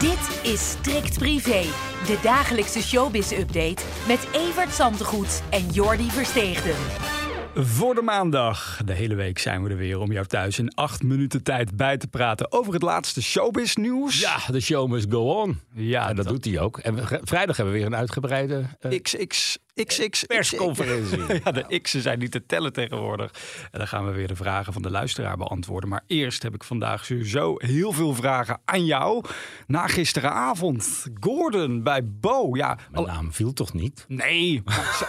Dit is Strikt Privé, de dagelijkse showbiz-update met Evert Zantegoed en Jordi Versteegden. Voor de maandag. De hele week zijn we er weer om jou thuis in acht minuten tijd bij te praten over het laatste showbiz nieuws. Ja, de show must go on. Ja, en dat, doet hij ook. En we- vrijdag hebben we weer een uitgebreide eh, XX, XX, persconferentie. Ja, de X'en zijn niet te tellen tegenwoordig. En dan gaan we weer de vragen van de luisteraar beantwoorden. Maar eerst heb ik vandaag sowieso heel veel vragen aan jou. Na gisteravond, Gordon bij Bo. Ja, Mijn al- naam viel toch niet? nee,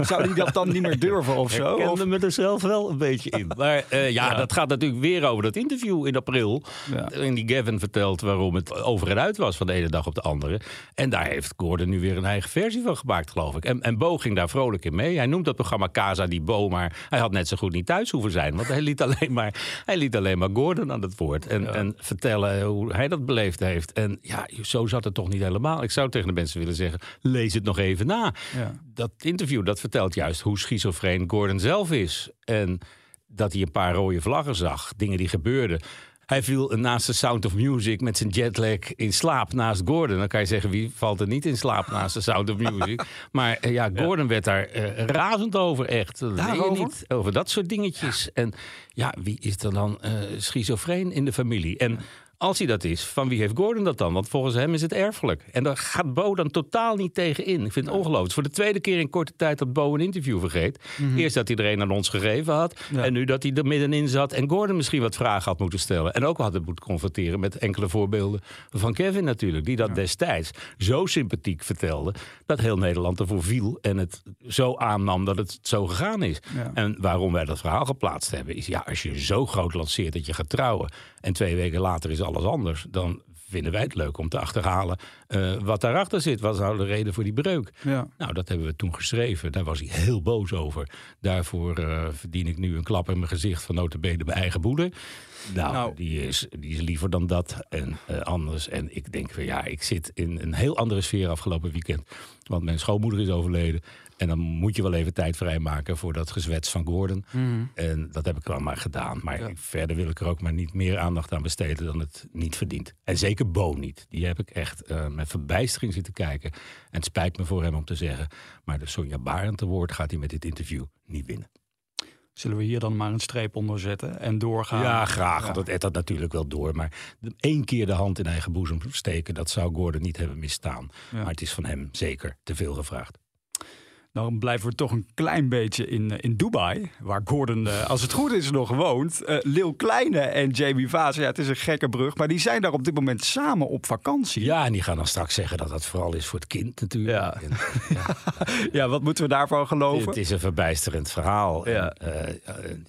zou, die dat dan niet meer durven of zo? Ik Of- kende me er zelf wel een beetje in. Maar eh, ja, Ja. dat gaat natuurlijk weer over dat interview in april. Ja. In die Gavin vertelt waarom het over en uit was van de ene dag op de andere. En daar heeft Gordon nu weer een eigen versie van gemaakt, geloof ik. En, en Bo ging daar vrolijk in mee. Hij noemt dat programma Casa die Bo, maar hij had net zo goed niet thuis hoeven zijn. Want hij liet alleen maar, hij liet alleen maar Gordon aan het woord. En, en vertellen hoe hij dat beleefd heeft. En ja, zo zat het toch niet helemaal. Ik zou tegen de mensen willen zeggen, lees het nog even na. Ja. Dat interview dat vertelt juist hoe schizofreen Gordon zelf is. En dat hij een paar rode vlaggen zag, dingen die gebeurden. Hij viel naast de Sound of Music met zijn jetlag in slaap naast Gordon. Dan kan je zeggen, wie valt er niet in slaap naast de Sound of Music? Maar eh, ja, Gordon werd daar eh, razend over, echt. Dat Daarover? niet. Over dat soort dingetjes. En ja, wie is er dan eh schizofreen in de familie? En als hij dat is, van wie heeft Gordon dat dan? Want volgens hem is het erfelijk. En daar gaat Bo dan totaal niet tegen in. Ik vind het ongelooflijk. Voor de tweede keer in korte tijd dat Bo een interview vergeet. Eerst dat hij er een aan ons gegeven had. Mhm. Ja. En nu dat hij er middenin zat. En Gordon misschien wat vragen had moeten stellen. En ook had het moeten confronteren met enkele voorbeelden van Kevin natuurlijk. Die dat destijds zo sympathiek vertelde. Dat heel Nederland ervoor viel. En het zo aannam dat het zo gegaan is. Ja. En waarom wij dat verhaal geplaatst hebben. Is ja, als je zo groot lanceert dat je gaat trouwen. En twee weken later is alles anders. Dan vinden wij het leuk om te achterhalen eh, wat daarachter zit. Wat is nou de reden voor die breuk? Ja. Nou, dat hebben we toen geschreven. Daar was hij heel boos over. Daarvoor eh, verdien ik nu een klap in mijn gezicht van notabene mijn eigen moeder. Nou, Nou. Die, is, die is liever dan dat en eh, anders. En ik denk, ja, ik zit in een heel andere sfeer afgelopen weekend. Want mijn schoonmoeder is overleden. En dan moet je wel even tijd vrijmaken voor dat gezwets van Gordon. En dat heb ik wel maar gedaan. Maar Ja. verder wil ik er ook maar niet meer aandacht aan besteden dan het niet verdient. En zeker Bo niet. Die heb ik echt eh, met verbijstering zitten kijken. En het spijt me voor hem om te zeggen. Maar de Sonja Barend te woord gaat hij met dit interview niet winnen. Zullen we hier dan maar een streep onder zetten en doorgaan? Ja, graag. Ja. Want dat ettert natuurlijk wel door. Maar één keer de hand in eigen boezem steken, dat zou Gordon niet hebben misstaan. Ja. Maar het is van hem zeker te veel gevraagd. Dan blijven we toch een klein beetje in, eh, in Dubai, waar Gordon, eh, als het goed is, nog woont. Eh Lil Kleine en Jamie Vaas, ja, het is een gekke brug, maar die zijn daar op dit moment samen op vakantie. Ja, en die gaan dan straks zeggen dat dat vooral is voor het kind natuurlijk. Ja. En, Ja, wat moeten we daarvan geloven? Het is een verbijsterend verhaal. Ja. En,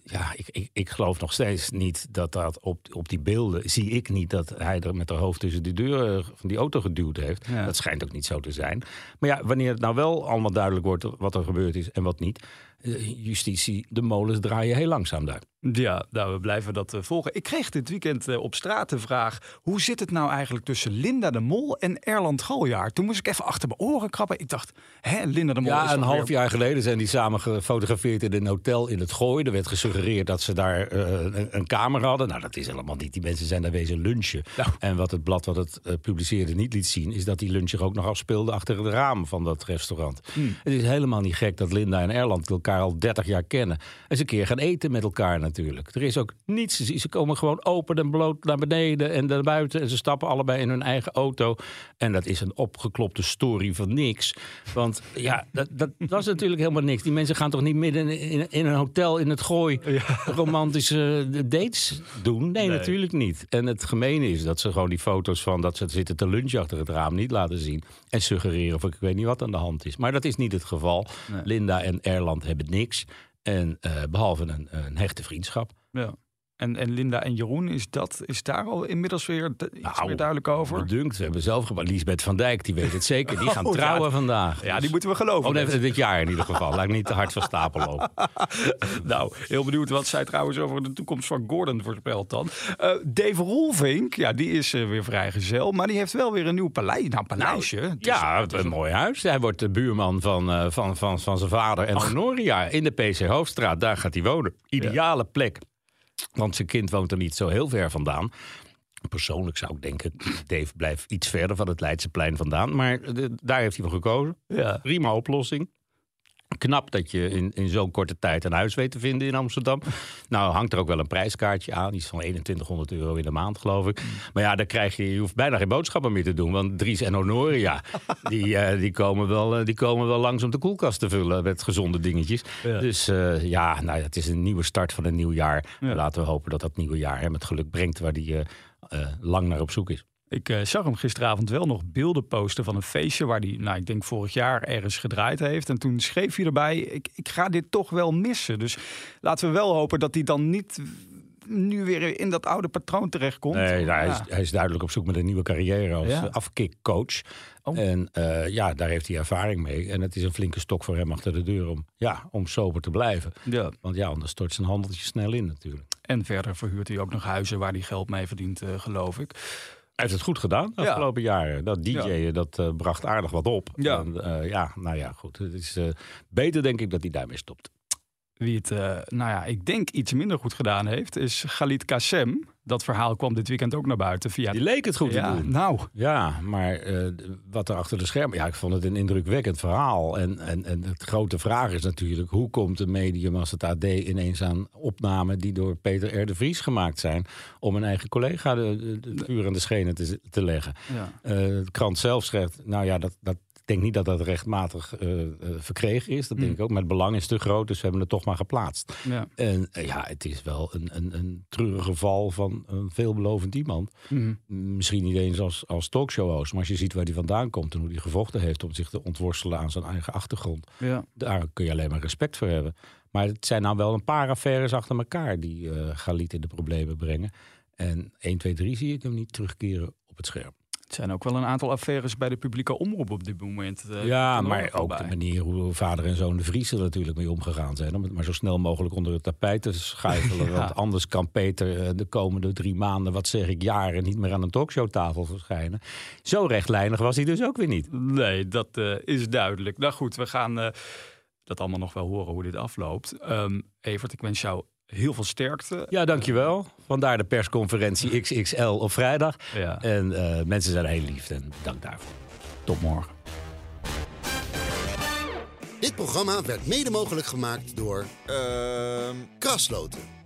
ja, ik, ik, ik geloof nog steeds niet dat dat op, op die beelden... zie ik niet dat hij er met haar hoofd tussen de deur van die auto geduwd heeft. Ja. Dat schijnt ook niet zo te zijn. Maar ja, wanneer het nou wel allemaal duidelijk wordt wat er gebeurd is en wat niet... eh, justitie, de molens draaien heel langzaam daar. Ja, nou, we blijven dat eh, volgen. Ik kreeg dit weekend eh, op straat de vraag: hoe zit het nou eigenlijk tussen Linda de Mol en Erland Galjaard? Toen moest ik even achter mijn oren krabben. Ik dacht, hè, Linda de Mol is Ja, een toch half weer- jaar geleden zijn die samen gefotografeerd in een hotel in het Gooi. Er werd gesuggereerd dat ze daar eh, een, een kamer hadden. Nou, dat is helemaal niet. Die mensen zijn daar wezen lunchen. Nou. En wat het blad wat het publiceerde niet liet zien... is dat die lunch zich ook nog afspeelde achter het raam van dat restaurant. Hmm. Het is helemaal niet gek dat Linda en Erland elkaar al 30 jaar kennen. En ze een keer gaan eten met elkaar natuurlijk. Er is ook niets. Ze ze komen gewoon open en bloot naar beneden en naar buiten. En ze stappen allebei in hun eigen auto. En dat is een opgeklopte story van niks. Want ja, dat, dat was natuurlijk helemaal niks. Die mensen gaan toch niet midden in, in een hotel in het gooi romantische dates doen? Nee, Nee. natuurlijk niet. En het gemene is dat ze gewoon die foto's van dat ze zitten te lunchen achter het raam niet laten zien. En suggereren of ik weet niet wat aan de hand is. Maar dat is niet het geval. Nee. Linda en Erland hebben niks. En eh, behalve een, een hechte vriendschap. Ja. En, en Linda en Jeroen, is, dat, is daar al inmiddels weer iets Nou, meer duidelijk over? Bedunkt, we hebben zelf gebouwd. Lisbeth van Dijk, die weet het zeker. Die gaan Oh, ja. trouwen vandaag. Ja, Dus- die moeten we geloven. Oh, nee, dit jaar in ieder geval. Laat ik niet te hard van stapel lopen. Nou, heel benieuwd wat zij trouwens over de toekomst van Gordon voorspelt dan. Eh, Dave Rolvink, ja, die is eh, weer vrijgezel, maar die heeft wel weer een nieuw paleis. Nou, paleisje. Is- Ja, het is een mooi huis. Hij wordt de buurman van, eh, van, van, van zijn vader en Honoria in de PC Hoofdstraat. Daar gaat hij wonen. Ideale plek. Want zijn kind woont er niet zo heel ver vandaan. Persoonlijk zou ik denken, Dave blijft iets verder van het Leidseplein vandaan. Maar eh, daar heeft hij voor gekozen. Ja. Prima oplossing. Knap dat je in, in zo'n korte tijd een huis weet te vinden in Amsterdam. Nou hangt er ook wel een prijskaartje aan. Die is van 2100 euro in de maand, geloof ik. Maar ja, dan krijg je, je hoeft bijna geen boodschappen meer te doen. Want Dries en Honoria, die, eh, die, komen wel, eh, die komen wel langs om de koelkast te vullen met gezonde dingetjes. Ja. Dus eh, ja, nou, het is een nieuwe start van een nieuw jaar. Ja. Laten we hopen dat dat nieuwe jaar hem het geluk brengt waar hij eh, lang naar op zoek is. Ik eh, zag hem gisteravond wel nog beelden posten van een feestje waar hij, nou, ik denk vorig jaar ergens gedraaid heeft. En toen schreef hij erbij, ik, ik ga dit toch wel missen. Dus laten we wel hopen dat hij dan niet nu weer in dat oude patroon terechtkomt. Nee, nou, hij, is, hij is duidelijk op zoek met een nieuwe carrière als Ja. afkickcoach. Oh. En eh, ja, daar heeft hij ervaring mee. En het is een flinke stok voor hem achter de deur om, ja, om sober te blijven. Ja. Want ja, anders stort zijn handeltje snel in natuurlijk. En verder verhuurt hij ook nog huizen waar hij geld mee verdient, eh, geloof ik. Hij heeft het goed gedaan de Ja. afgelopen jaren. Dat DJ'en, dat eh, bracht aardig wat op. Ja. En, eh, ja, nou ja, goed. Het is eh, beter denk ik dat hij daarmee stopt. Wie het, eh, nou ja, ik denk iets minder goed gedaan heeft, is Galit Kassem. Dat verhaal kwam dit weekend ook naar buiten via... Die leek het goed ja, te doen. nou, Ja, maar eh, wat er achter de schermen... Ja, ik vond het een indrukwekkend verhaal. En, en, en de grote vraag is natuurlijk... hoe komt een medium als het AD ineens aan opnamen... die door Peter R. de Vries gemaakt zijn... om een eigen collega de, de, de vuur aan de schenen te, te leggen. ja. Eh, de krant zelf schrijft... nou ja, dat, dat, denk niet dat dat rechtmatig eh, eh, verkregen is. Dat denk Hmm. ik ook. Maar het belang is te groot, dus we hebben het toch maar geplaatst. ja. En eh, ja, het is wel een, een, een treurige val van een veelbelovend iemand. Mhm. Misschien niet eens als, als talkshow-host, maar als je ziet waar hij vandaan komt en hoe hij gevochten heeft om zich te ontworstelen aan zijn eigen achtergrond, ja. daar kun je alleen maar respect voor hebben. Maar het zijn nou wel een paar affaires achter elkaar die eh Galit in de problemen brengen. En 1, 2, 3 zie ik hem niet terugkeren op het scherm. Het zijn ook wel een aantal affaires bij de publieke omroep op dit moment. eh, ja, maar ook bij. de manier hoe vader en zoon de Vries er natuurlijk mee omgegaan zijn. Om het maar zo snel mogelijk onder het tapijt te schuifelen. Ja. Want anders kan Peter eh, de komende drie maanden, wat zeg ik, jaren niet meer aan een talkshowtafel verschijnen. Zo rechtlijnig was hij dus ook weer niet. Nee, dat eh, is duidelijk. Nou goed, we gaan dat allemaal nog wel horen hoe dit afloopt. Ehm, Evert, ik wens jou heel veel sterkte. Ja, dankjewel. Vandaar de persconferentie XXL op vrijdag. Ja. En eh, mensen zijn heel lief en dank daarvoor. Tot morgen. Dit programma werd mede mogelijk gemaakt door Ehm Krasloten.